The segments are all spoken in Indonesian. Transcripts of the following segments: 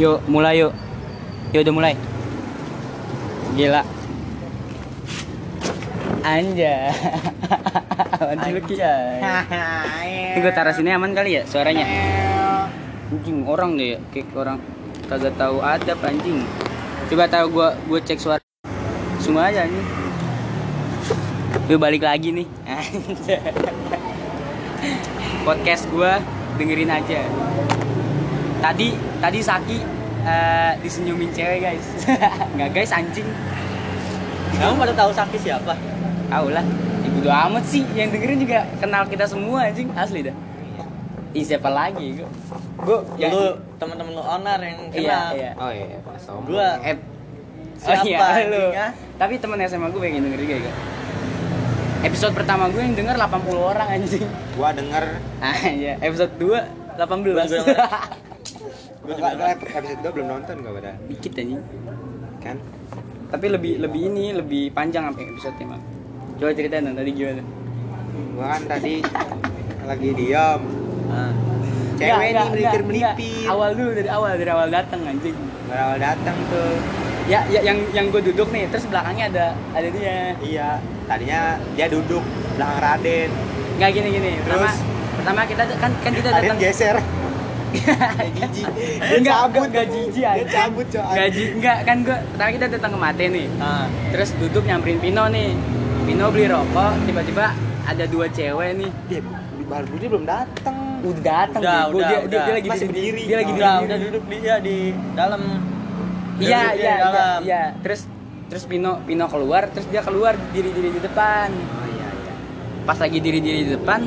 Yuk, mulai yuk. Yuk udah mulai. Gila. Anja. Ki. Ini gue taruh sini aman kali ya suaranya? Anjing orang deh ya, kayak orang kagak tahu ada anjing. Coba tahu gua gua cek suara. Semua aja nih. Yuk balik lagi nih. Podcast gua dengerin aja. Tadi tadi Saki eh, disenyumin cewek guys. Nggak guys anjing. Kamu pada tahu Saki siapa? Tahu lah. Ibu doa amat sih yang dengerin juga kenal kita semua anjing asli dah. Ih siapa lagi gua? Gua Ya, yang lu teman-teman lu onar yang Iya, kenal. iya. Oh iya, pas om. Gua Eh, Siapa oh iya, lu. ah? Tapi temen SMA gue pengen denger juga ya. Episode pertama gue yang denger 80 orang anjing. Gua denger Ah iya, episode 2 18. Gua juga juga episode 2 belum nonton gua pada. Dikit anjing. Kan? Tapi lebih lebih ini lebih panjang sampai episode nya, Coba ceritain dong tadi gimana? Gua kan tadi lagi diam. Ah. Cewek nih melipir enggak. melipir. Awal dulu dari awal dari awal datang anjing. Berawal datang tuh. Ya, ya yang yang gue duduk nih, terus belakangnya ada ada dia. Iya, tadinya dia duduk belakang Raden. Nggak gini gini. Pertama, Terus? pertama kita kan kan kita Raden datang geser. Dia Enggak, cabut, enggak Bu. jijik Dia anjing. cabut, coy. Gaji enggak kan gua pertama kita datang ke Mate nih. Ah. Terus duduk nyamperin Pino nih. Pino beli rokok, tiba-tiba ada dua cewek nih. Dia baru dia belum datang. Udah datang Udah, udah, dia, dia, udah. dia lagi Masih di- berdiri. Dia lagi Oh. udah berdiri. udah duduk dia di dalam. Iya, iya, dia di iya, dalam. iya. Terus terus Pino Pino keluar, terus dia keluar diri-diri di depan. Oh iya iya. Pas lagi diri-diri di depan,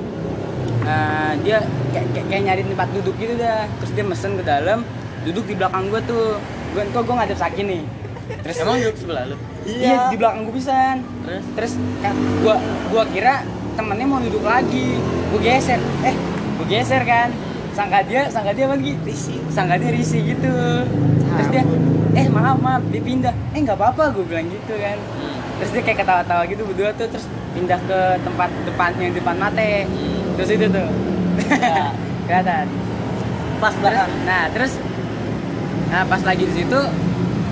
eh, dia kayak, kayak, kayak nyari tempat duduk gitu dah. Terus dia mesen ke dalam, duduk di belakang gua tuh. Gua kok gua ngadep Saki nih. Terus Emang duduk sebelah lu? Iya, di belakang gue pisan. Terus? Terus kan gua gua kira temennya mau duduk lagi. Gua geser. Eh, gua geser kan. Sangka dia, sangka dia lagi risih. Sangka dia risih gitu. Terus dia, eh maaf maaf, dia pindah. Eh nggak apa-apa, gue bilang gitu kan. Hmm. Terus dia kayak ketawa-tawa gitu berdua tuh, terus pindah ke tempat depan yang depan mate. Terus itu tuh. Ya. Kelihatan. Pas Terus, nah terus nah pas lagi di situ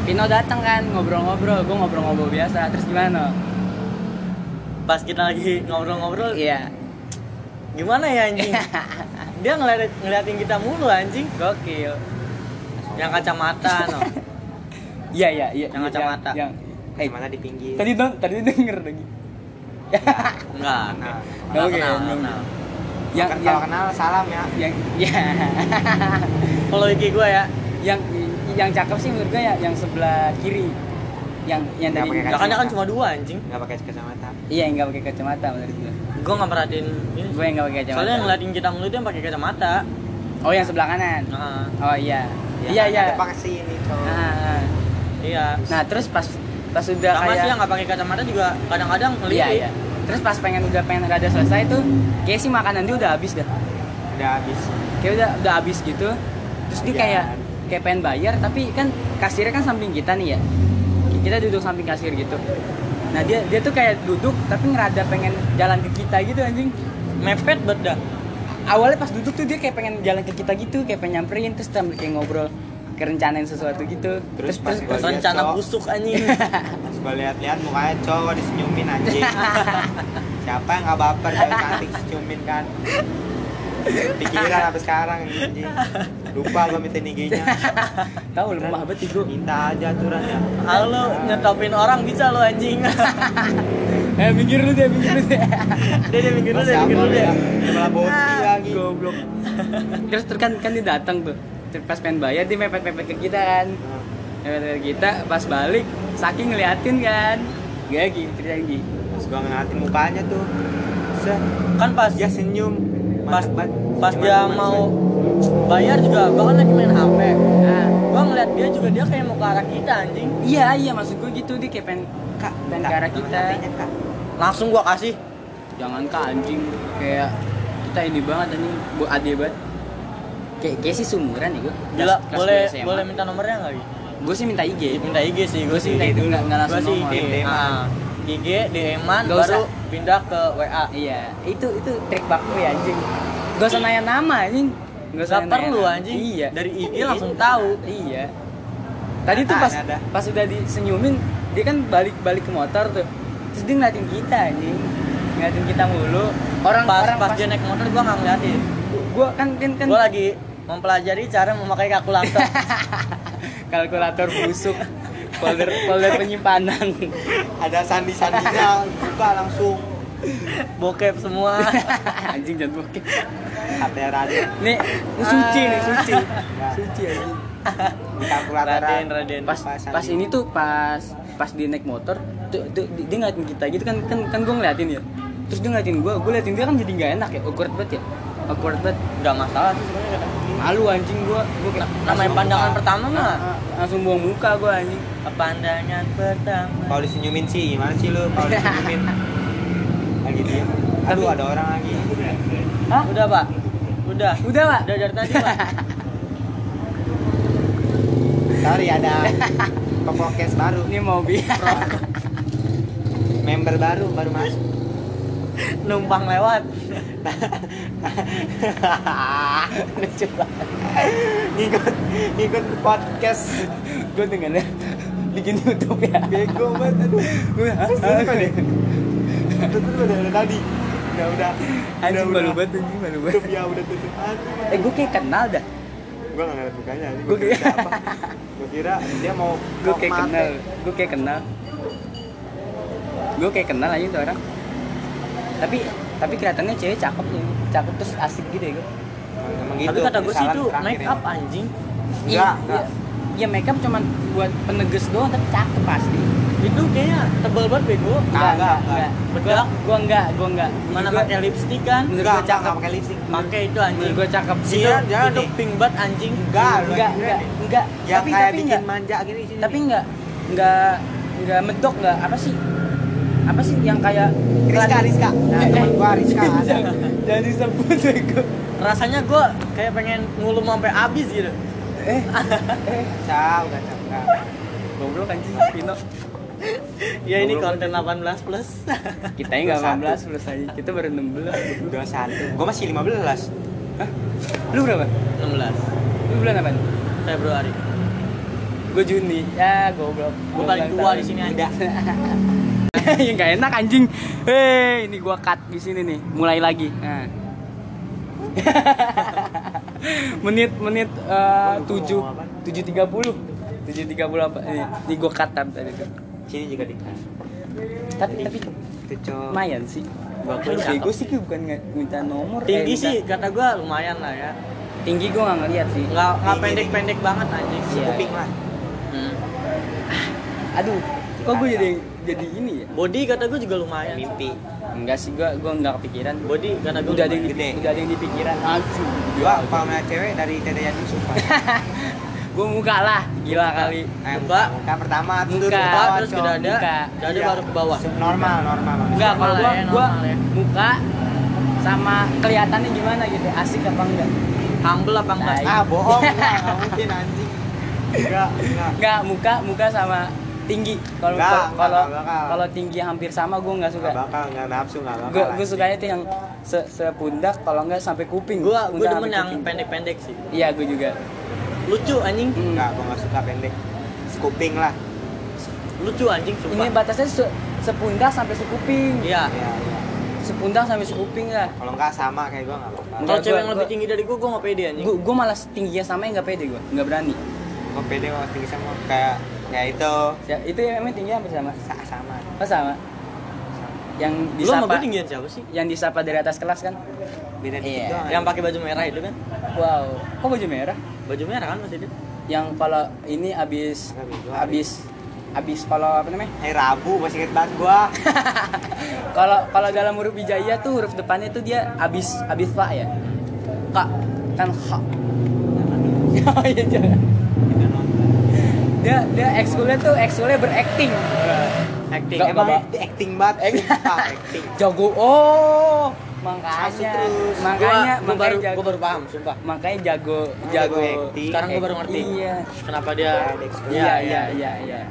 Pino datang kan ngobrol-ngobrol, gue ngobrol-ngobrol biasa. Terus gimana? Pas kita lagi ngobrol-ngobrol, Iya, gimana ya anjing? dia ngeliat, ngeliatin kita mulu anjing. gokil. Yang kacamata no. Iya iya iya. Yang kacamata. Yang, eh Mana di pinggir. tadi dong tadi denger lagi. Enggak. Nah, Enggak enggak. Yang Kan yang kalau kenal salam ya. yang ya Follow IG gue ya. yang yang cakep sih menurut gue ya yang sebelah kiri. Yang yang Nggak pakai Belakangnya kan kacamata. cuma dua anjing. Enggak pakai kacamata. Iya yang nggak pakai kacamata menurut gue. Gue nggak merhatiin ini. Gue yang nggak pakai kacamata. Soalnya yang ngeliatin kita mulu itu yang pakai kacamata. Oh yang sebelah kanan. Nah, Oh iya. Ya, Iya iya. Ada pakai sini. Nah, nah. iya. Nah terus pas pas udah Sama kayak sih yang nggak pakai kacamata juga kadang-kadang ngelirik. iya iya. Terus pas pengen udah pengen rada selesai tuh, kayak sih makanan dia udah habis dah. Udah habis. Kayak udah udah habis gitu. Terus dia Iya. kayak kayak pengen bayar tapi kan kasirnya kan samping kita nih ya. Kita duduk samping kasir gitu. Nah dia dia tuh kayak duduk tapi ngerada pengen jalan ke kita gitu anjing. Mepet banget dah. Awalnya pas duduk tuh dia kayak pengen jalan ke kita gitu, kayak pengen nyamperin terus kayak ngobrol kerencanain sesuatu gitu. Terus pas terus, lihat, Rencana busuk anjing. Gua lihat-lihat mukanya cowok disenyumin anjing. Siapa yang nggak baper cewek cantik senyumin kan? Pikiran sampai sekarang anjing. Lupa gua minta IG-nya. tahu lemah banget ego. Minta aja aturan ya. Halo, nyetopin orang bisa lo anjing. Eh minggir lu deh, minggir lu deh. dia dia dia siapa mikir dulu lu ya. ya? Malah boti lagi. Goblok. Terus terus kan kan dia datang tuh. Pas pengen bayar dia mepet-mepet ke kita kan. Mepet-mepet kita pas balik saking ngeliatin kan. Gak gitu cerita lagi. Terus gua ngeliatin mukanya tuh. Set, Kan pas dia senyum. pas pas Gimana dia mau bayar juga gua kan lagi main HP. Nah, Gua ngeliat dia juga dia kayak mau ke arah kita anjing. iya iya maksud gue gitu dia kayak pengen kak pengen ke arah kita. Kak. Langsung gua kasih. Jangan kak anjing kayak kita ini banget anjing bu ade banget. Kayak kayak sih sumuran ya gue. Gila, boleh boleh minta nomornya enggak, Gi? Gue sih minta IG. Minta IG sih, Gue sih sih. nggak nggak langsung sih nomor. IG. DM-an. Ah. IG DM-an baru usah. pindah ke WA. Iya, itu itu trik baku ya anjing. Gak usah nanya nama anjing. Nggak usah Gak perlu anjing. Iya. Dari IG langsung tahu. Iya. Tadi tuh pas ada. pas udah disenyumin, dia kan balik-balik ke motor tuh. Terus dia ngeliatin kita anjing. Ngeliatin kita mulu. Orang Pas orang pas dia naik motor gua nggak ngeliatin. gua kan kan kan Gua lagi mempelajari cara memakai kalkulator. kalkulator busuk. folder folder penyimpanan. Ada sandi-sandinya buka langsung Bokep semua. anjing jangan bokeh. HP radio Nih, ini suci nih, suci. Nah, Suci anjing. kalkulator Raden, Raden. Pas pas ini tuh pas pas dia naik motor, tuh, tuh dia ngeliatin kita gitu kan kan kan gua ngeliatin ya. Terus dia ngeliatin gua, gua liatin dia kan jadi nggak enak ya, awkward banget ya. Awkward banget. Gak masalah sih sebenarnya kata. Malu anjing gua. Gua kayak Namanya pandangan pertama mah. Ah, ah, langsung buang muka gua anjing. Pandangan pertama. kalau disenyumin sih gimana sih lu kalau disenyumin lagi diem aduh Tapi- ada orang lagi Hah? Udah, Pak. Udah. Udah, Pak. Udah dari tadi, Pak. sorry ada pepokes baru Ini mau bi. member baru baru masuk Numpang lewat. Lucu banget. ngikut ngikut podcast Gua dengarnya bikin YouTube ya. bego banget Gua Sumpah deh. tutup udah udah tadi udah udah Anjing malu banget anjing malu banget. tutup ya udah tutup Eh gua kayak kenal dah. gua nggak ngeliat mukanya gua kira siapa gua kira dia mau Gua mau kayak kenal. Gua kayak kenal. Gua kayak kenal aja tuh orang. Tapi tapi kelihatannya cewek cakep nih. Cakep terus asik gitu ya. Emang gitu Tapi kata gue sih itu make ya. up anjing. Enggak, Iya. Ya make up cuman buat peneges doang tapi cakep pasti. Itu kayaknya tebel banget bego. Enggak, enggak, enggak. Bedak. Gua enggak, gua enggak. Mana pakai lipstick kan? Enggak gua enggak cakep. pakai lipstick Pakai itu anjing. gua cakep. Sih, Itu, jangan itu dong. pink banget anjing. enggak enggak, enggak, enggak. yang tapi kayak tapi bikin enggak. manja gini sini Tapi enggak enggak enggak medok enggak apa sih? Apa sih yang kayak Rizka Rizka nah Eh, teman gua Rizka disebut bego. Rasanya gue kayak pengen ngulum sampai habis gitu. Eh, eh, Cah, udah cakep goblok anjing Pino. Ya ini konten 18 plus. Kita enggak 18 plus aja. Kita baru 16. dua satu gua masih 15 Hah? Lu berapa? 16 Lu bulan apa? Februari. Gue Juni. Ya, goblok. Gue paling tua di sini aja. yang gak enak anjing. Hei, ini gua cut di sini nih. Mulai lagi. Nah. menit menit eh, tujuh tujuh tiga puluh tujuh tiga puluh apa ini ini gua cut tadi sini juga di tapi tapi cowok lumayan sih Bagus, cakep. bego sih bukan minta nomor eh, Tinggi minta- sih kata gue lumayan lah ya. tinggi gua nggak ngeliat sih Nggak nggak Tinggi, pendek-pendek banget anjing. Iya. kuping lah Hmm. aduh kok gua jadi jadi ini ya Body kata gue juga lumayan. mimpi enggak sih gua gua nggak kepikiran Body kata gue udah ada yang di, Gede. udah ada yang dipikiran langsung gua kalau ngeliat cewek dari Tete Yanu sumpah gua muka lah gila kali Eh, Muka. muka pertama Muka. terus Muka, bawah, terus ke dada, Muka. dada Iya. baru ke bawah. normal normal normal. Enggak, kalau gua, Normal ya, ya. muka sama kelihatannya gimana gitu, asik apa enggak? Humble apa enggak? Ah bohong enggak nggak mungkin anjing enggak enggak Enggak, muka muka sama tinggi. Kalau Enggak, kalau- kalau tinggi hampir sama gua enggak suka. Nggak bakal nggak nafsu nggak bakal Gua gua anjing. sukanya tuh yang se sepundak kalau enggak sampai kuping. Gue gue Pundak demen yang pendek-pendek sih. Iya, gua juga. Lucu anjing. Hmm. enggak gua nggak suka pendek skuping lah Lucu anjing Ini sumpah. batasnya se sepundak sampai sekuping. Iya. Iya, iya. Sepundak sampai sekuping lah. kalau enggak sama kayak gua nggak bakal Enggak, Kalau cewek gua- yang lebih tinggi dari gue, gue gak pede anjing. Gua, gua malah tingginya sama enggak pede gua, enggak berani. gua pede kalau tinggi sama kayak kayak itu Ya, itu yang emang tinggi hampir sama. Sa- sama Oh, sama. Yang Lu sama disapa tinggian siapa sih? yang disapa dari atas kelas kan? beda dikit Iya. Yang pakai baju merah itu kan? Wow. Kok baju merah? Baju merah kan masih dia? Yang kalau ini abis abis abis kalau apa namanya? hari Rabu masih inget banget gua Kalau kalau dalam huruf hijaiyah tuh huruf depannya tuh dia abis abis fa ya. Kak kan ha. Oh iya jangan. Dia dia ekskulnya tuh ekskulnya berakting. Acting. Nggak, emang itu acting banget acting Jago. Oh, makanya terus. makanya gua, gua baru jago. gua baru paham, sumpah. Makanya jago Jago jago. acting. Sekarang gua baru ngerti. Iya. Kenapa dia Iya, dia Iya iya iya iya.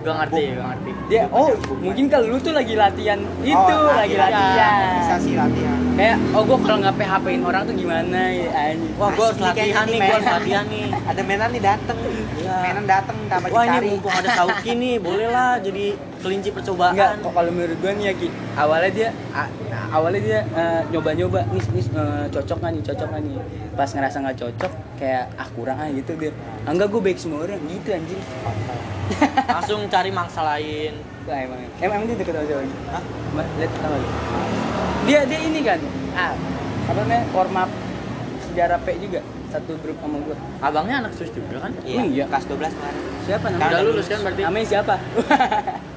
Gak ngerti, gak ngerti. dia oh mungkin kalau lu tuh lagi latihan itu Oh, lagi latihan. Bisa sih latihan. kayak oh gua kalau nggak PHP-in orang tuh gimana ya anjing. Wah, gue harus latihan nih, gue harus latihan nih. Ada mainan nih dateng. Iya. Mainan dateng tanpa Wah ini dicari. mumpung ada Sauki nih, boleh lah jadi kelinci percobaan. Enggak, kok kalau menurut gua nih ya Ki, awalnya dia a- awalnya dia eh, nyoba-nyoba nih nih eh, cocok nggak nih, cocok nggak nih. Pas ngerasa nggak cocok, kayak ah kurang ah gitu dia. Ah, enggak gue baik semua orang gitu anjing. Langsung cari mangsa lain. Wah, emang emang, emang dia deket sama siapa? Hah? Ma- Lihat sama lu. Dia dia ini kan. Ah, apa namanya? Up sejarah P juga satu grup sama gua. Abangnya anak sus juga kan? Iya, Iya. kelas 12 kemarin. Siapa Udah namanya? lulus kan berarti? Namanya siapa?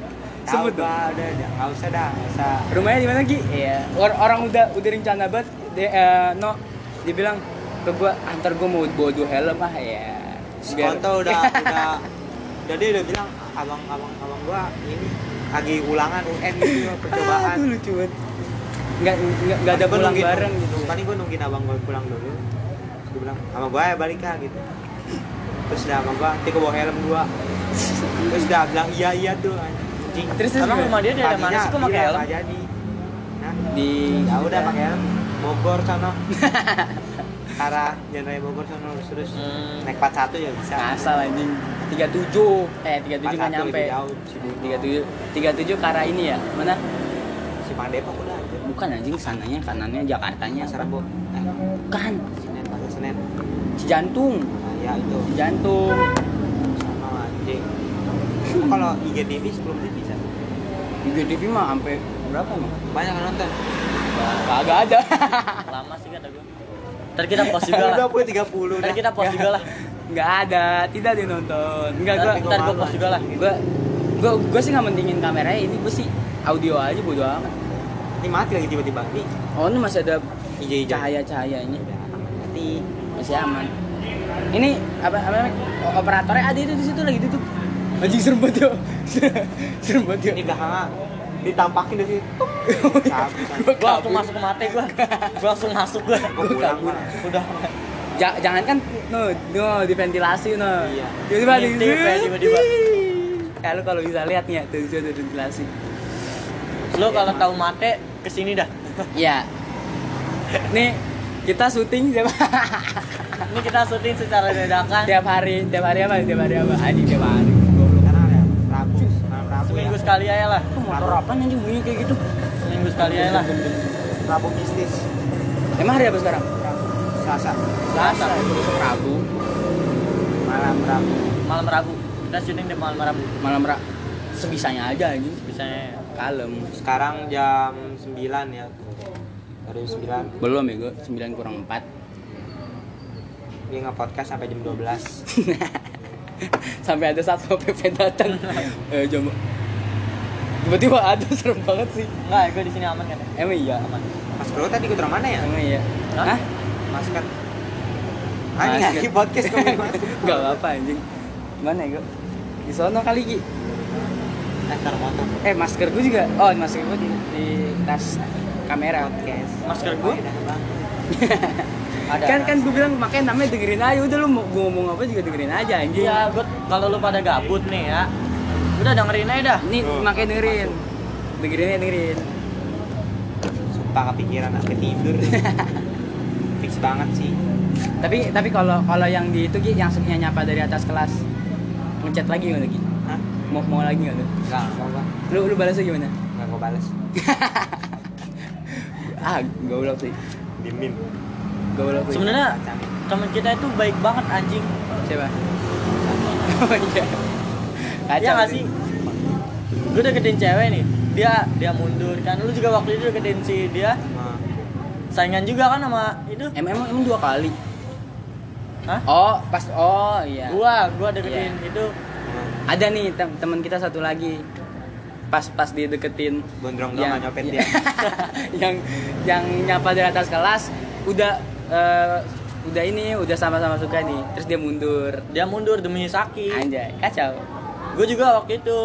Tahu Sebut dong. gua, udah, udah, nggak usah dah, nggak usah. Rumahnya di mana Ki? Iya. Or- orang udah udah rencana banget. Dia eh, no dia bilang ke gua antar gua mau bawa dua helm ah ya. Si Biar- Konto udah udah dia udah bilang abang abang abang gua ini lagi ulangan UN gitu Ah, percobaan. itu lucu banget. Enggak enggak enggak ada Gua pulang nungguin- bareng gitu. Tadi gua nungguin abang gua pulang dulu. Gua bilang sama gua ya balik ah gitu. Terus udah sama gua, nanti gua bawa helm dua. Terus udah bilang iya iya tuh anjing. Terus Emang rumah dia dari mana sih kok pakai helm? jadi. Nah, di ya udah pakai helm. Bogor sono. Arah Jalan Bogor sono terus terus Hmm. naik 41 ya bisa. Asal anjing 37 eh 37 nggak 41 nyampe jauh, Cibuntu. 37 37 ke arah ini ya mana Simpang Depok udah aja. bukan anjing sananya kanannya Jakartanya Pasar Rebo. Eh, bukan Senen, Pasar Senen. Cijantung Nah, ya itu. Cijantung anjing. Oh, kalau IGTV sebelum ini bisa. di GTV mah sampai berapa emang Banyak yang nonton. kagak ada Lama sih kata gue. Ntar kita post juga lah. Udah puluh 30 Ntar kita post juga lah. nggak ada tidak dia nonton enggak Ntar, gue post juga lah. gua gua gua sih nggak mentingin kameranya ini gua sih audio aja bodo amat Ini mati lagi tiba-tiba. Nih, oh ini masih ada hijau-hijau. cahaya cahayanya mati. masih aman ini apa apa operatornya ada itu di situ lagi tutup anjing serem banget yo serem banget yo Ini belakangnya ditampakin dari situ. Gua Gue langsung masuk ke mata gue. Gue langsung masuk gue. Gua pulang. Udah. Ja- jangan kan no, no di ventilasi no Iya. tiba-tiba di tiba-tiba. kalau kalau bisa lihat nih ya tuh ada ventilasi Lo kalau tahu mate ke sini dah. ya nih kita syuting tiap Ini kita syuting secara dadakan. tiap hari tiap hari apa tiap hari apa anjing tiap hari goblok Sekarang ya Rabu, malam Rabu. Seminggu ya. Sekali aja lah. Itu motor apa anjing bunyi kayak gitu Seminggu sekali aja lah. Rabu mistis. emang hari apa sekarang Selasa, Selasa. Rabu malam Rabu. Malam Rabu. Kita syuting di malam Rabu. malam ra sebisanya aja anjing Bisanya kalem Sekarang jam 9 ya. Dari 9 belum ya gue 9 kurang 4 dia nge-podcast sampai jam 12. sampai ada satu PP datang eh coba tiba-tiba ada serem banget sih Enggak, gue di sini aman kan ya? emang iya Aman. Mas Bro tadi ikut orang mana ya? emang iya Hah? Masker. Anjing lagi podcast kok masker. Gak apa-apa anjing Mana ya gue? Di sono kali Ki Eh, ntar motor. Eh masker gue juga Oh masker gue di, di tas kamera Podcast. Masker gua? Bang. Ada. Kan kan gue bilang makanya namanya dengerin aja Udah lu mau gua ngomong apa juga dengerin aja anjing Iya, gue kalau lu pada gabut nih ya. Udah dengerin aja dah. Nih Tuh, makanya dengerin Dengerin aja dengerin Sumpah kepikiran sampai tidur. Fix banget sih. Tapi tapi kalau kalau yang di itu Yang yang nyapa dari atas kelas Ngechat lagi gak lagi? Hah? Mau, mau lagi gak lu? Gua. Lu, lu balasnya gimana? Enggak gua balas. ah goblok sih Dimin. Goblok Sebenarnya teman kita itu baik banget anjing. Siapa? Oh iya Kacau Iya nggak sih. Gue deketin cewek nih. Dia dia mundur kan. Lu juga waktu itu deketin si dia. Nah, Saingan juga kan sama itu. Em emang emang dua kali. Hah? Oh, pas oh iya. Gua, gua deketin itu. nah, Ada nih tem- teman kita satu lagi. Pas pas dia deketin gondrong yang nyopet ya- dia. yang yang nyapa dari atas kelas udah eh, udah ini udah sama-sama suka nih. Terus dia mundur. Dia mundur demi Saki. Anjay, kacau. Gue juga waktu itu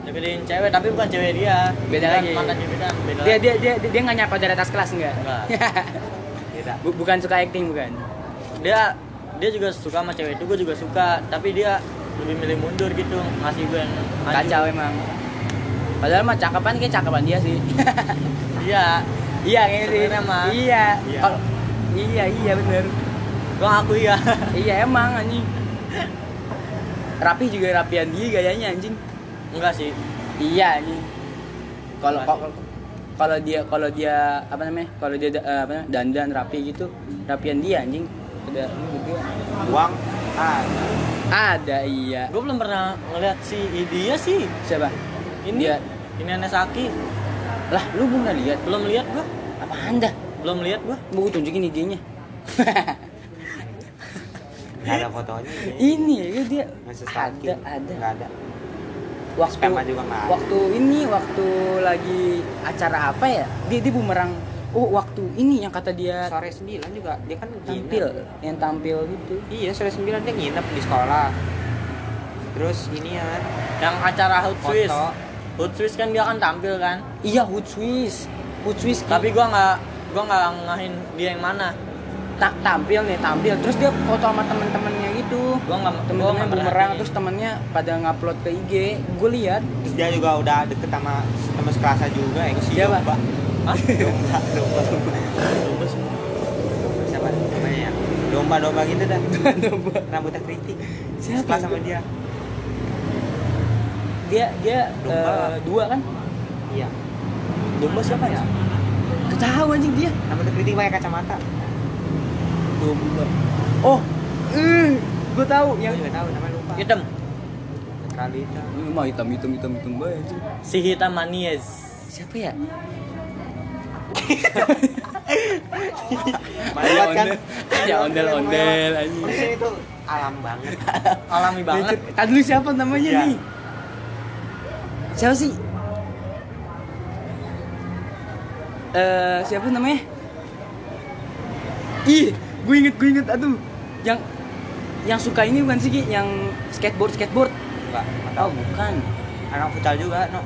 deketin cewek tapi bukan cewek dia. Beda Bukan lagi. Mantan gebetan, beda. Dia lagi. dia dia dia nggak nyapa dari atas kelas enggak? Enggak. Tidak. Bu- bukan suka acting bukan. dia dia juga suka sama cewek itu gue juga suka tapi dia lebih milih mundur gitu ngasih gue yang maju. kacau emang padahal mah cakapan kayak cakapan dia sih iya iya kayaknya sih Sebenarnya mah. iya Iya. Iya iya bener gue ngaku iya iya emang anjing rapi juga rapian dia gayanya anjing. Enggak sih. Iya anjing. Kalau kalau dia kalau dia apa namanya kalau dia eh, apa namanya dandan rapi gitu rapian dia anjing. Ada gitu. Ya. uang. Ah. Ada iya. Gue belum pernah ngeliat si dia sih. Siapa? Ini. Dia. ini Anesaki. Lah lu belum lihat? Belum lihat gue apa anda belum lihat gue mau gua tunjukin IG-nya nggak ada fotonya ini. Ya dia. Masih ada ada. Nggak ada. Waktu Spam juga nggak ada. waktu ini waktu lagi acara apa ya? Dia dia bumerang. Oh waktu ini yang kata dia sore 9 juga. Dia kan tampil nginep. yang tampil gitu. Iya sore 9 dia nginep di sekolah. Terus ini ya. Yang acara Hot Foto. Swiss. Hot Swiss kan dia kan tampil kan? Iya Hood Swiss. Hood Swiss tapi gue nggak gue nggak ngahin dia yang mana tak tampil nih tampil. Terus dia foto sama temen-temennya gitu. Gue nggak gua temen-temennya bumerang terus temennya pada ngupload ke IG gue lihat. Terus dia juga udah deket sama teman sekelasnya juga yang si Siapa? domba. Hah? domba domba domba. Domba semua. siapa? Namanya ya domba domba gitu dah. Rambutnya keriting Siapa? sama dia. Dia dia Domba. eh, dua kan? Iya. Domba siapa? Ya? ketahu anjing dia. Rambutnya keriting pakai kacamata domba oh eh gue tahu yang yang juga tahu namanya lupa Hitam. kali Eh, mah hitam hitam hitam hitam banget anjing. Si Hitam Manies. siapa ya Malaikat kan ya ondel ondel anjing Maksudnya itu alam banget Alami banget. Tadi dulu siapa namanya Ya. nih? Siapa sih? Eh, siapa namanya? Ih, gue inget, gue inget, aduh, yang yang suka ini bukan sih Ki? yang skateboard skateboard? enggak enggak Oh tahu bukan, anak futsal juga no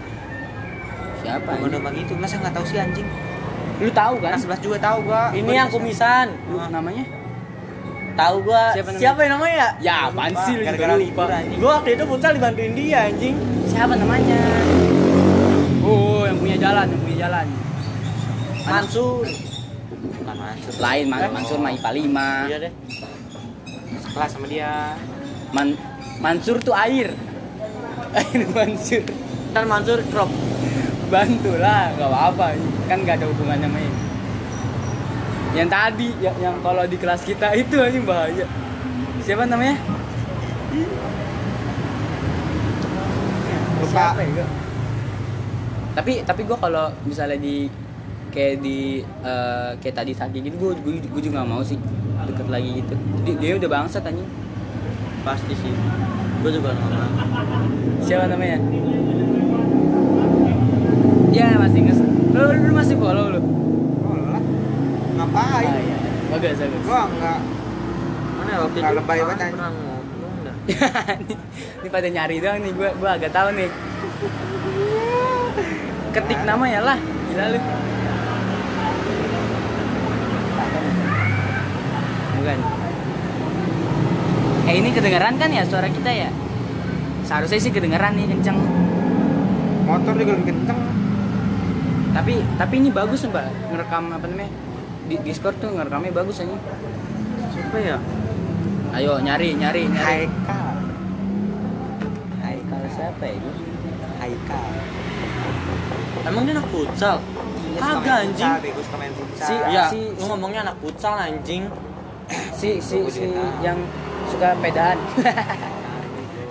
siapa? ini? domba gitu masa nggak tahu sih anjing Lu tahu kan? sebelas juga tahu gua Ini Gua yang kumisan. Lu namanya? Tahu gua. Siapa namanya? Siapa yang namanya ya? Ya, apaan sih lu juga lupa. Gua waktu itu futsal dibantuin dia anjing. Siapa namanya? Oh, yang punya jalan, yang punya jalan. Mansur. Bukan masuk Lain, Man Mansur mah IPA 5. Iya deh. kelas sama dia Man Mansur tuh air. Air Mansur. Kan Mansur crop. Bantu lah, nggak apa-apa. Kan nggak ada hubungannya sama ini. Yang tadi, yang, yang kalau di kelas kita itu aja bahaya. Siapa namanya? lupa Siapa ya? gua? Tapi tapi gua kalau misalnya di kayak di eh, kayak tadi tadi gitu gua, gua, gua juga nggak mau sih deket lagi gitu. Dia, dia udah bangsat anjing. Pasti sih. Gua juga nggak mau. Siapa namanya? Ya masih nges. Lu, lu masih follow lu? oh lah ngapain Ah, iya. Bagus bagus. gua enggak Mana ya, waktu itu? lebay banget, Pernah anjing. ngomong dah. ini, ini pada nyari doang nih gua gua agak tahu nih. Ketik nama ya lah. Gila lu. Bukan. Eh ini kedengeran kan ya suara kita ya? Seharusnya sih kedengeran nih kenceng. motor juga lebih kenceng Tapi tapi ini bagus mbak ngerekam apa namanya? Di Discord tuh ngerekamnya bagus aja. Siapa ya? Ayo nyari nyari nyari. Haikal Haikal siapa ya? Haikal Emang dia anak futsal? Suka Kagak anjing. Si- Iya, si- lu ngomongnya anak futsal anjing. Si si si juga yang suka pedaan.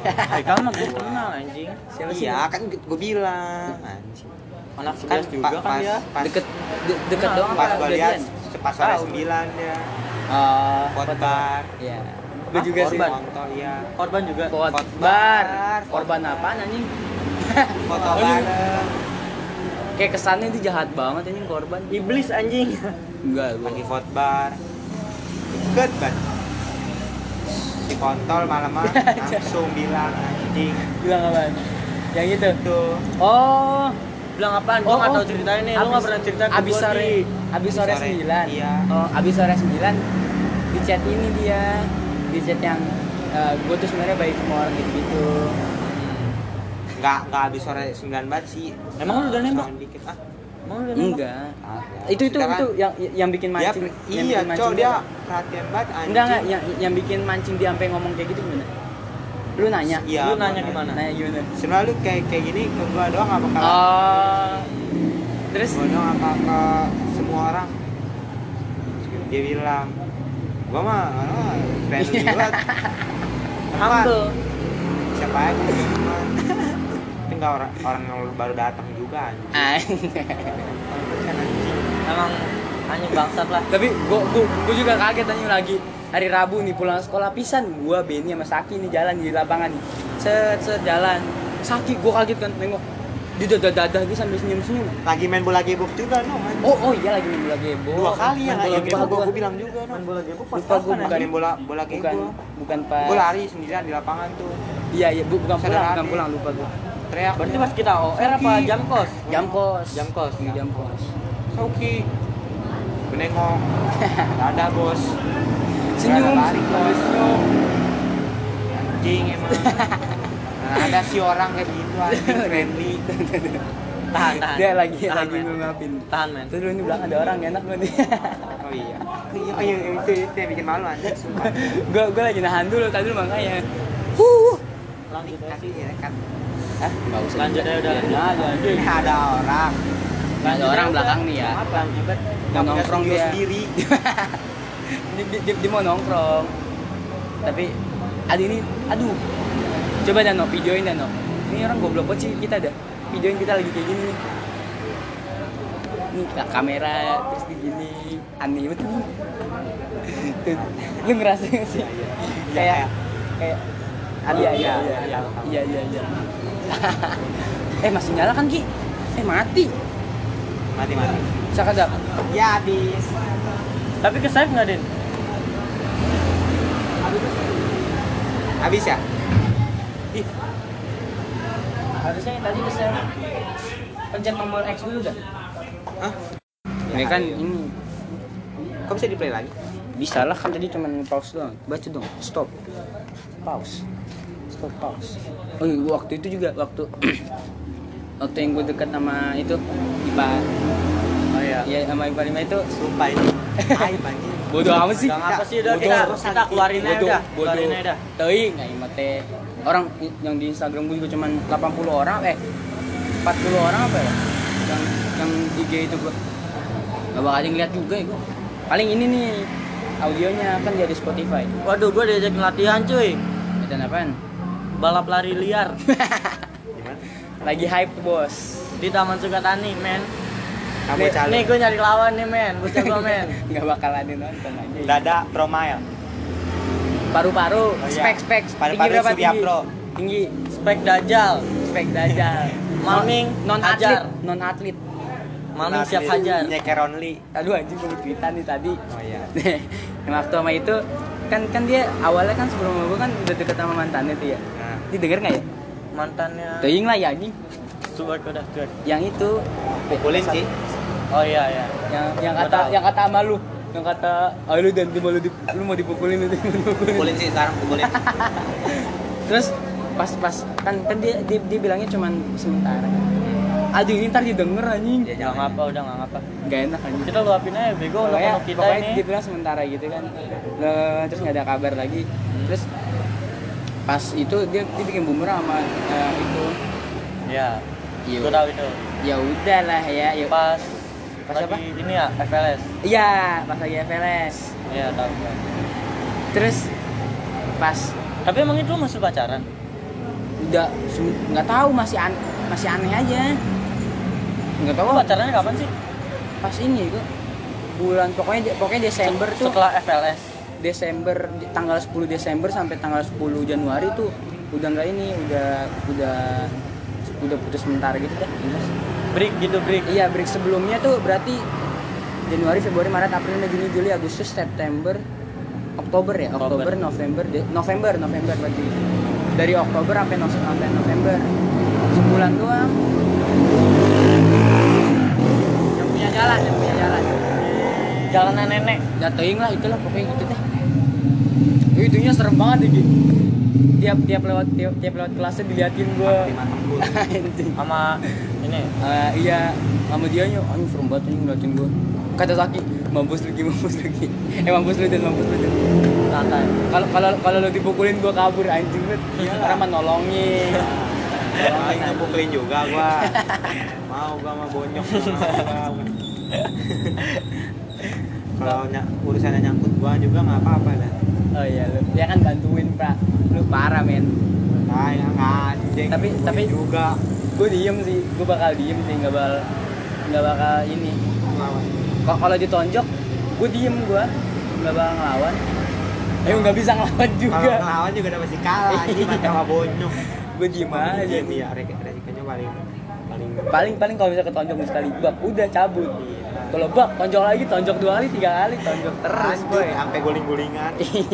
Haikal mah gua kenal anjing. siapa sih? iya kan gue bilang anjing Anak kan 11 juga pa- kan pas, dia. pas, Deket de- deket Nah, doang pas apa gue lihat pas sore Tahu. 9 dia Oh, Fotbar Iya. Hah, Gue juga sih. korban? Kontol iya Korban juga. Fotbar. Fotbar. Korban apaan anjing? foto Oh, iya. bareng Kayak kesannya itu jahat banget anjing korban. Iblis anjing. Enggak, gua. lagi fotbar deket banget si kontol malam mah langsung bilang anjing Bilang apaan? Yang itu. tuh Oh, bilang apaan? Gua nggak tahu ceritanya nih. Lu nggak Abis- pernah cerita ke Abis sore, abis sore Abis sore, 9. iya. Oh, abis sore 9 di chat ini dia. Di chat yang gue tuh sebenarnya baik sama orang gitu gitu nggak nggak habis sore 9 banget sih Emang lu udah nembak? Dikit ah Lu nembak? enggak Ada. itu itu kan- itu yang yang bikin dia, mancing yang iya bikin mancing cowok dia perhatian banget anjing enggak enggak yang yang bikin mancing dia sampai ngomong kayak gitu gimana lu nanya iya Lu nanya gimana? nanya gimana sebenarnya lu kayak kayak gini ke gua doang apa ke oh terus gua doang apa ke semua orang dia bilang gua mah ah, friendly Iya. banget Apa? Humble. siapa aja gua teman tapi nggak orang orang yang baru datang juga anjing. Ah, anjing Emang anjing bangsat lah. tapi gua, gua, gua juga kaget tanya lagi. Hari Rabu nih pulang sekolah pisan gua Beni sama Saki nih jalan di lapangan nih. Set set jalan. Saki gua kaget kan nengok. Dia dadah dadah dia sambil senyum senyum lagi main bola gebok juga no anjing. oh oh iya lagi main bola gebok dua kali ya Main bola yang gebok gua, bilang juga no. Main bola gebok pas Lupa gua bukan main bola bola bukan gebok bukan pas. Gua lari sendirian di lapangan tuh. Iya iya bu- bukan Sadar pulang bukan pulang lupa gua teriak. Berarti pas kita OR apa jam kos? jam kos. Jam kos. Iya, jam kos. Sauki Gue nengok Ada bos. Senyum. Lari, bos. senyum. Anjing emang. Nah, Ada sih orang kayak gitu anjing friendly. Tahan, tahan. dia lagi tahan, lagi ngungapin. Tahan, men. terus di belakang ada orang enak nih Oh iya. Iya iya itu, itu yang bikin malu anjing sumpah. Gua gua lagi nahan dulu tadi dulu makanya. Huh Lanjut. Kasih ya kan Hah? Usah Lanjut aja udah. Biarin aja anjing. Ini ada orang. Nggak ada orang belakang nih ya. Apa? Mau nongkrong dia. sendiri. Dia, dia, dia, dia mau nongkrong. Tapi aduh ini aduh. Coba Dano videoin Dano ini orang goblok banget sih kita ada. Videoin kita lagi kayak gini nih. Ka- kamera terus di gini. Aneh banget Tuh, lu ngerasa sih? Kayak kayak Aduh, iya iya. iya, iya iya. eh masih nyala kan Ki eh mati Mati mati sakadap Ya habis Tapi ke save nggak, Din? Habis ya? Ih. Harusnya tadi bisa pencet tombol X dulu dah. Hah? Ini kan ini Kok bisa di play lagi? bisa lah kan tadi cuma pause doang. Baca dong, stop. Pause. Oh iya, waktu itu juga waktu waktu yang gue dekat sama itu IPA Oh iya. ya sama IPA 5 itu Sumpah ini Aib anjing bodoh amat sih. Ngapa sih udah kita kita keluarin aja udah. Keluarin aja dah. Teuing nggak teh. Orang yang di Instagram gue juga cuma 80 orang eh 40 orang apa ya? Yang yang IG itu gue. Gak bakal lihat juga ya gue. Paling ini nih audionya kan dia di Spotify. Waduh, gua diajak latihan cuy. Dan apaan? Balap lari liar Gimana? Lagi hype bos. di Taman Sukatani, men. Kamu Nih, calon nih gue nyari lawan nih, men. Bocah gua, men. Nggak bakal ada nonton aja. Dada Pro Mile Paru-paru, Oh, iya. spek-spek. Paru-paru Tinggi berapa tinggi? Pro. Tinggi. Spek Dajjal. Spek dajal. Malming, non atlet, hajar. non atlet. Malming siap hajar. Nyeker only Aduh anjing gue tweetan nih tadi. Oh iya yang waktu sama itu kan kan dia awalnya kan sebelum gue kan udah deket sama mantannya tuh ya. Nah Dia denger nggak ya? Mantannya. Teuing lah ya anjing. Subat udah. Yang itu Pukulin sih Oh iya iya. yang yang kata tahu. yang kata sama lu yang kata ah lu dan lu mau di, lu mau dipukulin lu mau dipukulin. Pukulin sih sekarang pukulin Terus pas pas kan kan dia dia, dia bilangnya cuman sementara. Aduh ini ntar didengar anjing. Ya, jangan. ngapa, udah nggak ngapa. Gak enak anjing. Kita luapin aja bego pokoknya, kita pokoknya ini. dia bilang sementara gitu kan Lah, terus nggak ada kabar lagi terus pas itu dia, dia bikin bumerang sama eh, itu Iya. Iya. Gue tahu itu. ya udah lah ya ya Pas Pas lagi apa? ini ya FLS. iya pas lagi FLS Iya tahu. terus pas Tapi emang itu masih pacaran? udah nggak tahu masih an masih aneh aja nggak tahu pacarannya kapan sih? pas ini kok bulan pokoknya pokoknya Desember tuh Setelah FLS. Desember tanggal 10 Desember sampai tanggal 10 Januari tuh udah nggak ini udah udah udah putus sementara gitu dah jelas. Break gitu break. iya break sebelumnya tuh berarti Januari Februari Maret April Mei Juni Juli Agustus September Oktober ya Oktober. Oktober November De- November November berarti dari Oktober sampai No- sampai November sebulan doang yang punya jalan yang punya jalan Jalanan nenek. jatuhin lah itulah pokoknya gitu deh itunya serem banget Gi. Tiap tiap lewat tiap, tiap lewat kelasnya diliatin. Anjing. sama ini Eh, iya, sama dia nya, anjing serem banget anjing ngeliatin gua. Kata Saki, mampus lu Gi, mampus lu Gi. Eh mampus lu dan mampus lu dan. Kalau kalau kalau lu dipukulin gua kabur anjing lu. Orang mah nolongin. Paling ngepukulin juga gua. Mau gua sama bonyok. Kalau ny- urusannya nyangkut gua juga nggak apa-apa dah. Oh iya lu, dia kan bantuin pak. Lu parah men. Nah, yang anjing. Tapi- tapi- juga Gue diem sih, gue bakal diem sih, nggak bakal nggak bakal ini. Kok kalau ditonjok, gue diem gue, nggak bakal ngelawan. Eh nggak bisa ngelawan Kalau juga. ngelawan juga udah pasti kalah anjing Iya. sama bonyok. Gue diem aja. Diem ya, resikonya paling paling Paling paling kalau bisa ketonjok sekali bak, udah cabut. Iya. Kalau bak, tonjok lagi, tonjok dua kali, tiga kali, tonjok terus boy. sampai guling-gulingan.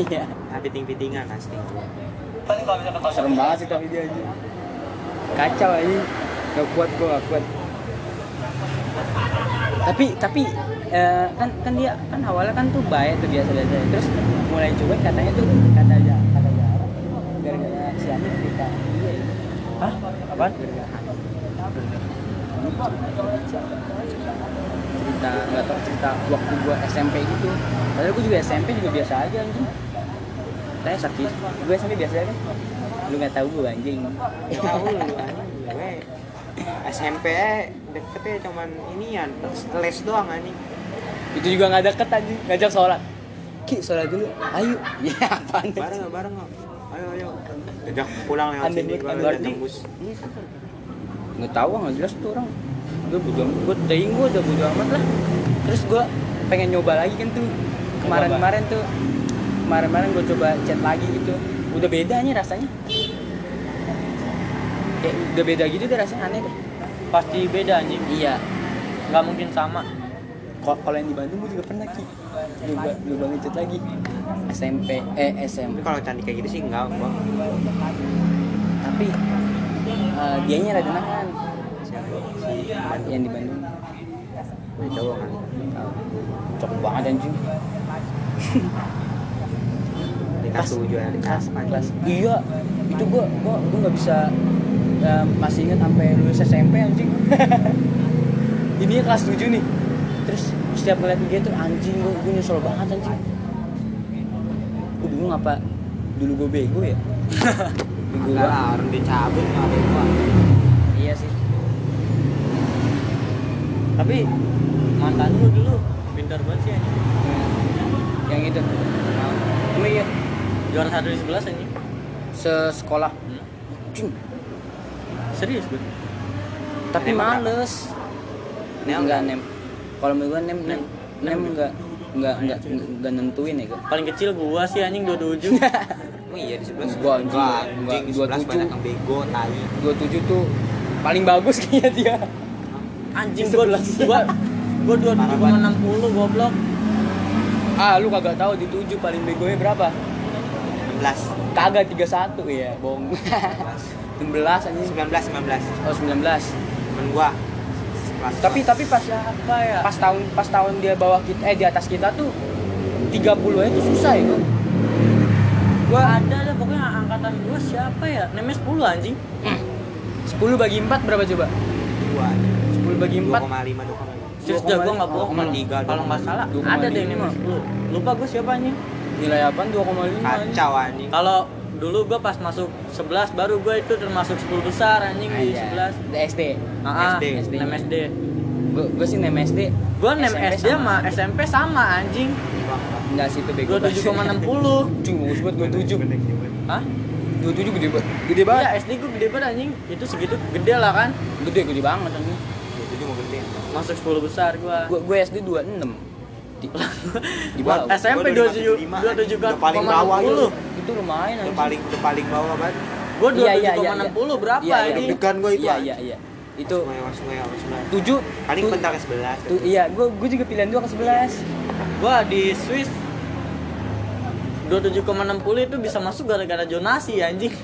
Iya. Piting-pitingan pasti. Paling kalau bisa ketonjok serem banget sih tapi dia aja. Kacau aja. Gak kuat gue, gak kuat. Tapi tapi eh, kan kan dia kan awalnya kan tuh baik tuh biasa biasa. Terus mulai cuek katanya tuh kata aja kata aja gara-gara si Ani cerita. Hah? Apaan? Cerita nggak tau cerita waktu gua SMP gitu. Padahal gua juga SMP juga biasa aja anjing. Saya sakit. Gua SMP biasa aja. Kan lu nggak tahu gua anjing. Tahu lu anjing. Gue SMP deketnya cuman inian les doang anjing. itu juga nggak deket anjing. Ngajak sholat. Ki sholat dulu. Ayo. Ya apaan Bareng bareng? Ayo ayo. Udah pulang lewat sini aneh udah tembus. Nggak tahu nggak jelas tuh orang. Gue bodo gue daing gue udah bodo amat lah. Terus gue pengen nyoba lagi kan tuh. Kemarin kemarin tuh. Kemarin kemarin gue coba chat lagi gitu. Udah beda nih rasanya. Kayak udah beda gitu deh rasanya aneh deh. Pasti beda anjing. Iya. Nggak mungkin sama. Kok- kalau yang di Bandung gue juga pernah ki. Nyoba nyoba ngechat lagi. SMP eh SMP kalau cantik kayak gitu sih enggak gua. tapi eh, dianya rada nahan yang di Bandung. Nah, cowok kan. cakep banget anjing. Di kelas tujuh ya, di kelas kelas. Iya. Itu gua gua gua nggak bisa eh, masih ingat sampai lulus SMP anjing. Ini kelas 7 nih. Terus setiap ngeliat dia tuh anjing gua, gua nyesel banget anjing. Gua bingung apa dulu gua bego ya bego Enggak banget lah, orang dicabut nggak apa iya sih. Tapi mantan lu dulu pintar banget sih anjing. Yang itu. Emang iya? Juara satu di sebelas anjing. Sesekolah. Hmm. Cing. serius gue tapi Nem males. Nem enggak nem. Kalau menurut gua nem nem nem enggak enggak enggak enggak nentuin ya gua paling kecil gua sih anjing dua tujuh Emang iya di sebelas. Gua anjing, Enggak, gua- anjing di sebelas tujuh. banyak yang bego, tai. 27 tuh paling bagus kayaknya dia. Anjing gua gua gua dua tujuh koma enam puluh goblok. Ah lu kagak tahu di 7 paling begonya berapa? 16. kagak 31 ya bohong. 16 anjing. 19 19. oh 19 Temen gua. Kelas tapi tapi pas siapa ya? pas tahun pas tahun dia bawah kita eh di atas kita tuh 30 nya tuh susah ya gua gua ada ada pokoknya angkatan gua siapa ya namanya 10 anjing 10 bagi 4 berapa coba gua 10 bagi 4 2,5 2,5. serius dah gua nggak bohong kalau 2,3, kalau nggak salah 2,5. ada deh namanya 10 lupa gua siapa anjing nilai apaan 2,5 anjing. Kacau anjing. kalau dulu gua pas masuk 11 baru gua itu termasuk 10 besar anjing di Aja. 11 Di SD Ah, SD. SD. Nem SD. gua gua sih nem SD Gua nem SD sama SMP sama anjing. Enggak sih itu bego Gua 7,60. Cing bagus banget 27 Hah? 27 gede banget gede banget Iya, SD gua gede banget anjing. Itu segitu gede lah kan. gede gede banget anjing Itu mau gede. Masuk 10 besar gua. gua gua SD 26 di, di bawah SMP Gua 27 25, 27 kan udah paling bawah itu. itu lumayan Itu anjing paling itu paling bawah banget. Gua Iya, iya, iya, 27,60 berapa Iya, iya, ini? Deg-degan gua itu. iya iya iya itu. 7 Paling bentar ke 11. tuh iya gua gua juga pilihan 2 ke 11 Gua di Swiss 27,60 itu bisa masuk gara-gara zonasi anjing.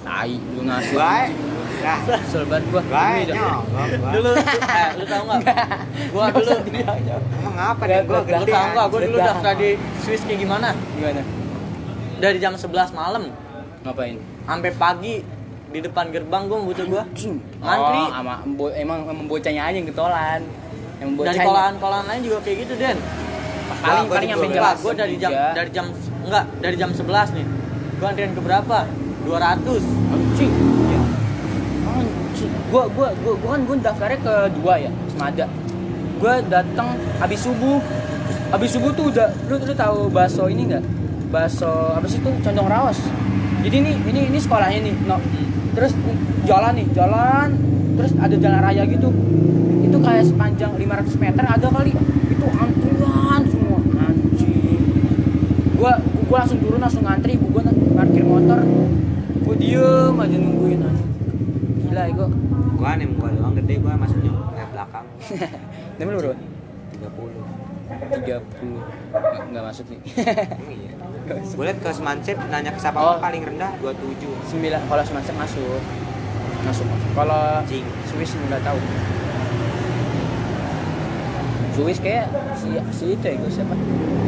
tai lu ngasih Baik. Nah, banget gua baik. Dulu eh lu tahu enggak? Gua dulu. Emang apa Nggak, nih gua lu tahu enggak gua dulu daftar di Swiss kayak gimana? gimana dari jam 11 malam Ngapain? sampai pagi di depan gerbang gue butuh gue. Ngantri. Oh, sama embo- emang emang bocahnya aja yang ketolan. Yang dari bocahnya. kolaan-kolaan lain juga kayak gitu Den paling Gua paling sampai dua jam gue dari jam dari jam enggak dari jam 11 nih gue antrian ke berapa 200 anjing. Iya. Anjing. Gua gua gua gua kan gua daftarnya ke dua ya, Semada. Gua datang habis subuh. Habis subuh tuh udah lu lu tahu bakso ini enggak? Bakso apa sih tuh? Condong rawas. Jadi ini ini ini sekolahnya nih, no. Terus jalan nih, jalan terus ada jalan raya gitu. Itu kayak sepanjang 500 meter ada kali. Itu antrian semua. Anjing. Gua gua langsung turun langsung ngantri, gua parkir motor. Gua diem aja nungguin aja. Gila ya gua. Gua nem gua doang gede gua masuknya ke belakang Namanya lu berapa? 30. 30 Nggak, nggak masuk nih iya. Gue liat ke Semansep nanya ke siapa Oh. paling rendah 27. 9 kalau semacam masuk Masuk masuk Kalau Anjing. Swiss nggak tahu Swiss kayak si, si itu ya gue siapa?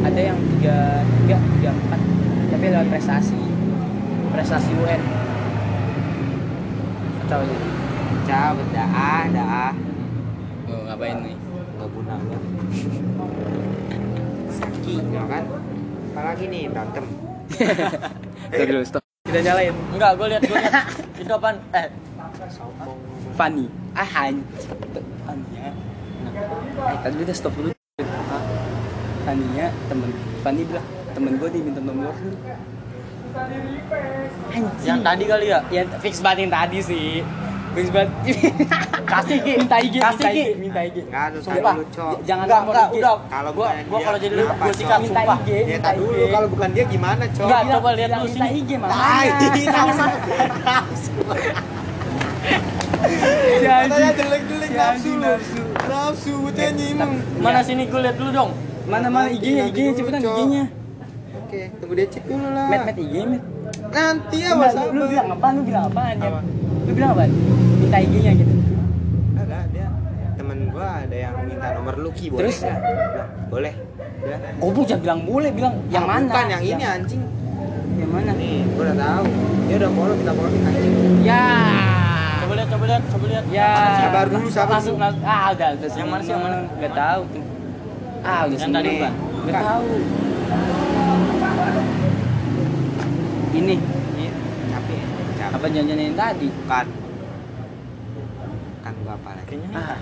Ada yang 3 3 3 4 Tapi lewat prestasi Prestasi UN Atau aja Ciao, dah, dah. oh, ngapain nih? Gak guna gua. Saki, ya kan? Apalagi nih berantem. Stop dulu stop. Kita nyalain. Enggak gue lihat gue lihat. Itu apaan? Eh. Fanny ah ya eh tadi udah stop dulu. Nya temen. Fanny bilang temen gue diminta nomor. Lu Anjing. yang tadi kali ya? Ya fix banget yang tadi sih. Fix banget. Kasih, Ki. minta IG Kasih, minta Ki. IG minta IG Enggak ada Sumpah. lu, jangan enggak enggak udah. Kalau gua gua kalau jadi lu Cok? sikat minta sumpah. IG Ya tak dulu kalau bukan dia gimana, Cok? Enggak, coba lihat bilang dulu minta sini. IG mama Tai, Katanya jelek-jelek nafsu nafsu. Nafsu, bocah nyimeng. mana sini gue lihat dulu dong mana mana IG-nya dulu, cepetan. IG-nya Oke, tunggu dia cek dulu lah. met met IG met Nanti ya, Enggak, Mas. lu, bilang apa? Lu bilang apa? Apa? Lu bilang apa? Minta IG-nya gitu. Ada dia temen gua ada yang minta nomor lu Ki, boleh Terus? nggak? Bilang, boleh. Bilang, Goblok jangan bilang boleh, bilang yang "Ah, mana? Bukan yang ini anjing. Yang mana? Nih, gua udah tahu. Dia udah follow kita follow anjing. Ya. Coba lihat coba lihat Ya. Sabar dulu, sabar Langsung, dulu. langsung- ah, udah, udah. Yang mana sih, yang mana? Enggak tahu tuh. Ah, udah Yang tadi bukan? Enggak tahu. Ini Capek. Capek. apa janjian yang tadi? Bukan. Kan gua apa lagi? kayaknya yang Ah.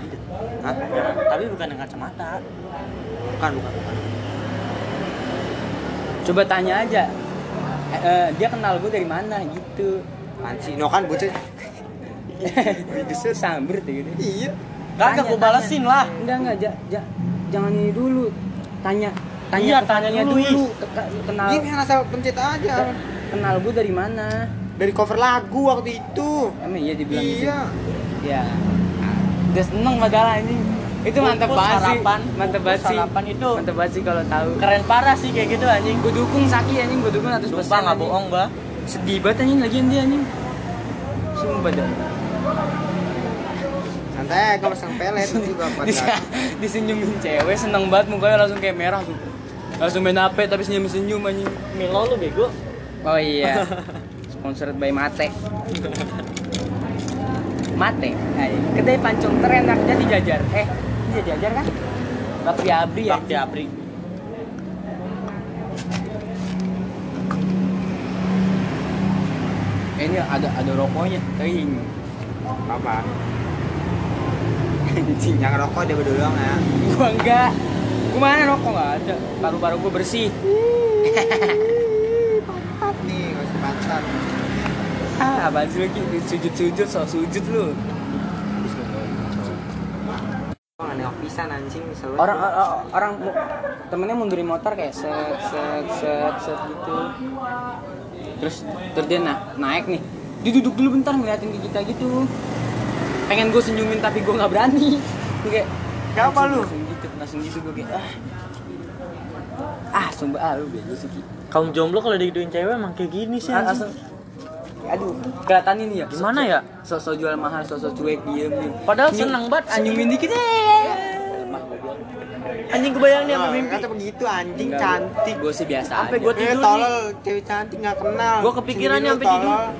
Hah? tapi bukan yang kacamata Bukan, bukan, bukan. Coba tanya aja. Eh, eh, dia kenal gue dari mana gitu. Anci, no kan bocah. Justru samber tuh gitu. Iya. kagak Tanya, gue balesin lah Enggak enggak, ja, ja- jangan ini dulu. Tanya, tanya Iya, tanya dulu, dulu. Ke- ke- kenal yang asal pencet aja. kenal gue dari mana? Dari cover lagu waktu itu. Emang iya dibilang gitu. Iya. Ya. Udah seneng padahal ini. Itu mantap Bungkus banget sih. Mantap bungkus banget sih. sarapan itu. Mantap banget sih kalau tahu. keren parah sih kayak gitu anjing Gue dukung Saki anjing, gue dukung 100% sumpah nggak bohong bah Sedih banget anjing lagian dia anjing. Sumpah dah. Santai, gua pasang pelet juga pada. Bisa disenyumin cewek seneng banget mukanya langsung kayak merah tuh. Langsung main HP tapi senyum-senyum anjing. Milo lu bego Oh iya. Sponsored by Mate. Mate. Ayo. Kedai pancung terenak jadi jajar. Eh, iya jajar kan? Bakri Abri ya. Bakti Apri Eh, ini ada ada rokoknya. Kering. Apa? Anjing. Yang rokok dia berdua doang ya. Gua enggak. Gua mana rokok enggak ada. Paru-paru gua bersih. Nih, nggak usah pantat. Ah, apaan sih lu Ki? Sujud-sujud, so sujud lu. Pisan anjing selalu. Orang orang, orang temennya mundurin motor kayak set set set set gitu. Terus terus dia na- naik nih. Dia duduk dulu bentar ngeliatin ke kita gitu. Pengen gue senyumin tapi gue nggak berani. Dia kayak langsung- lu? Langsung gitu, langsung gitu gue kayak ah. Ah, sumpah ah lu bego sih kaum jomblo kalau digituin cewek emang kayak gini sih Ah, langsung Aduh, kelihatan ini ya. Gimana ya? Sosok jual mahal, sosok cuek diem. Padahal seneng banget, anjing. Senyumin dikit eh. Lemah. goblok. Anjing kebayang nih sampai Oh, mimpi. Kata begitu anjing Enggak, cantik. Gue sih biasa Sampai aja. gua Eh tidur nih. tolol, cewek cantik nggak kenal. Gua kepikirannya Sendiri sampai.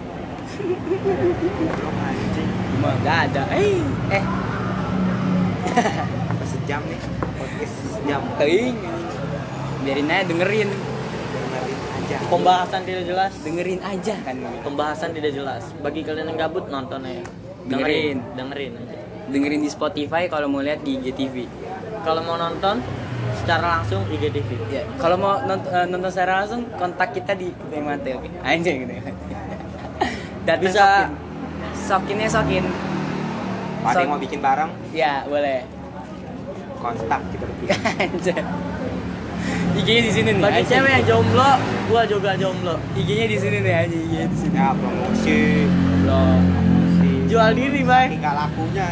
Belum anjing. Cuma gak ada. Eh, eh, Apa sejam nih? Podcast sejam. keing. Biarin aja dengerin. Dengerin aja. Pembahasan tidak jelas. Dengerin aja kan. Pembahasan tidak jelas. Bagi kalian yang gabut nonton ya. Dengerin. dengerin aja. Dengerin di Spotify kalau mau lihat di IGTV. Kalau mau nonton secara langsung IGTV. Ya, kalau mau nonton, eh, nonton secara langsung kontak kita di Mate, oke? Anjing gitu. Datang Bisa- sokin. Sokinnya sokin. Ada yang mau bikin bareng? Ya, boleh. Kontak kita. Anjing. IG-nya di sini nih. Bagi cewek yang jomblo, gua juga jomblo. IG-nya di sini nih anjing, IG-nya di sini. Ya promosi. Jual diri, Bay. Tinggal lakunya.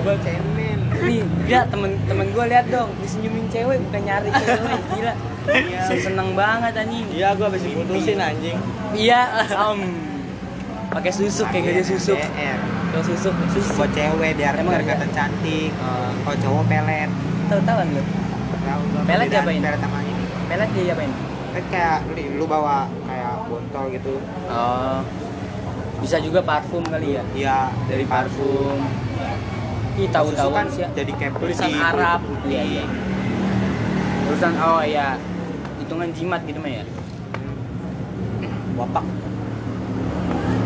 Mau cemen. Nih, dia temen-temen gue lihat dong, disenyumin cewek bukan nyari cewek, gila. Iya. Seneng banget anjing. Iya, gua habis diputusin anjing. Iya, om. Pakai susuk kayak gitu susuk. Kalau susuk, susuk. Buat cewek biar Emang biar ada? kelihatan cantik. Oh. Kalau cowok pelet. Tahu-tahuan lu. Tahu gua Pelet perbedaan diapain? Pelet sama ini. Pelet dia apain? Kan kayak lu, lu bawa kayak botol gitu. Oh. Bisa juga parfum kali ya? Iya, Dari parfum. Ih, tahu-tahu kan sih ya. jadi kayak Tulisan putih, Arab. putih. Iya, iya. Urusan oh iya. Hitungan jimat gitu mah ya. Wapak.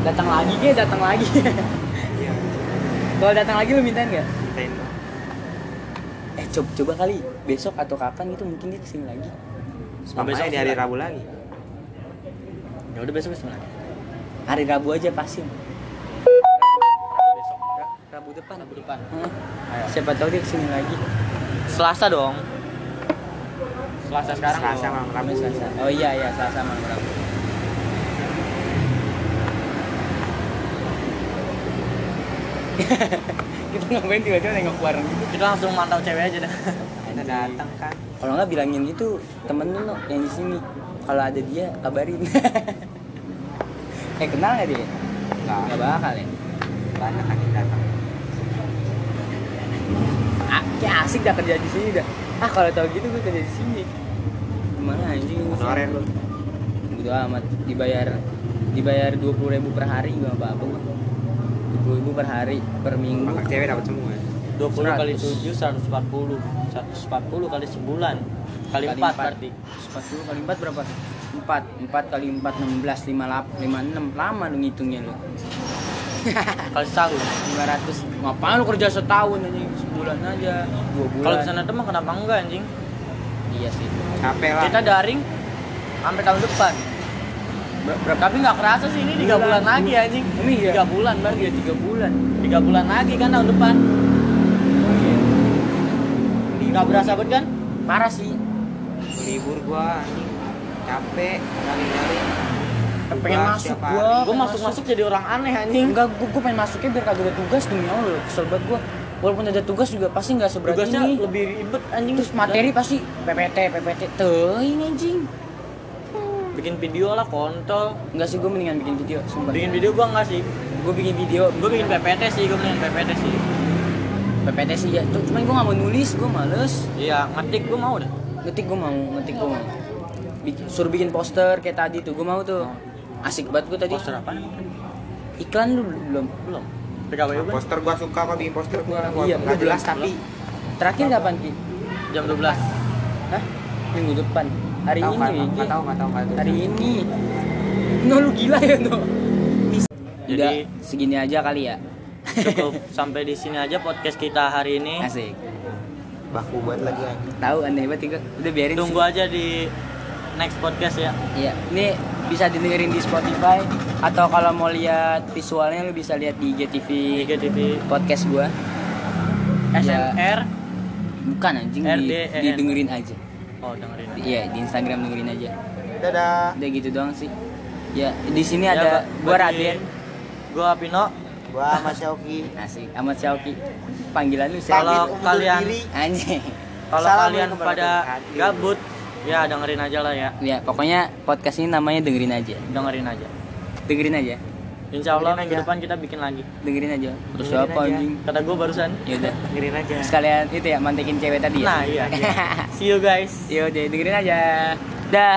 Datang lagi ke, datang lagi. Iya. Kalau datang lagi lu mintain nggak? Mintain. Eh coba coba kali besok atau kapan gitu mungkin dia ke sini lagi. Sama besok di hari. Rabu lagi. Ya udah besok besok lagi. Hari Rabu aja pasin. Rabu depan. Rabu depan. Ayo. Siapa tahu dia ke sini lagi. Selasa dong. Selasa sekarang. Selasa malam Rabu. Selasa. Oh iya iya Selasa malam Rabu. kita ngapain tiba-tiba nengok bareng gitu Kita langsung mantau cewek aja dah. Kita datang kan. kalau nggak bilangin gitu temen lu no, yang di sini kalau ada dia kabarin eh kenal nggak dia Enggak. nggak bakal ya Banyak kan yang datang. ah, kayak asik dah kerja di sini dah ah kalau tahu gitu gue kerja di sini gimana anjing Honorer lu. Bodo amat dibayar dibayar dua puluh ribu per hari gak apa apa dua puluh ribu per hari per minggu Kontak cewek dapat semua. 20 kali 100. 7 140. 140 kali sebulan. Kali, 4 berarti. empat puluh kali empat berapa empat empat kali empat enam belas lima lap lima enam lama lu ngitungnya lu Kali setahun. lima ratus ngapain lu kerja setahun anjing sebulan aja dua bulan Kalau nonton mah kenapa enggak anjing? iya sih Capek lah. Kita daring sampai tahun depan. Ber- berapa Tapi nggak kerasa sih ini 3 bulan lagi anjing. ini ya 3 bulan berarti. iya tiga bulan 3 bulan lagi kan tahun depan. Nggak berasa banget kan? parah sih libur gua anjing. Capek nyari-nyari. Pengen Tugas masuk gua. Gue Masuk. masuk-masuk jadi orang aneh anjing. enggak gua, gua pengen masuknya biar kagak ada tugas demi Allah kesel banget gua walaupun ada tugas juga pasti nggak seberat Tugasnya ini lebih ribet anjing. terus materi pasti PPT PPT tuh ini anjing bikin video lah kontol. enggak sih gua mendingan bikin video sumpah Bikin video gua enggak sih. gua bikin video Gue bikin PPT sih, gue bikin PPT sih. PPT sih ya Tuh, cuman gua nggak mau nulis gua males Iya, ngetik gue mau dah. ngetik gua mau ngetik gua mau Bik- suruh bikin poster kayak tadi tuh gua mau tuh asik banget gua tadi Poster apa? iklan lu belum Belum. PKW Nah, poster gua suka kok bikin poster gua. Gua Iya, nggak jelas tapi terakhir kapan ki jam 12. Hah? minggu depan hari tahu ini nggak tahu nggak tahu nggak tahu. hari ini no lu gila ya no Jadi- Udah segini aja kali ya Cukup sampai di sini aja podcast kita hari ini. asik baku buat lagi tahu aneh banget udah biarin Tunggu aja di next podcast ya. sih. Iya, ini bisa didengerin di Spotify atau kalau mau lihat visualnya lu bisa lihat di IGTV IGTV podcast gua. Ya. SMR. Bukan anjing di, RDEN. didengerin aja. Oh, dengerin. Iya, di Instagram dengerin aja. dadah Udah gitu doang sih. Ya, di sini Ya, ada gua Raden. Gua Pino. gua sama Shoki Asik, Ahmad Syauki. Panggilan lu Kalau siapa? undur kalian-. Anjing. Kalau kalian pada gabut, ya dengerin aja lah ya. Ya, pokoknya podcast ini namanya dengerin aja. Dengerin aja. Dengerin aja. Insya Allah Dengerin minggu aja. depan kita bikin lagi. dengerin aja terus Dengerin apa aja. anjing Kata gue barusan. ya udah dengerin aja sekalian itu ya mantekin cewek tadi ya Nah iya. See you guys. Yaudah dengerin aja dah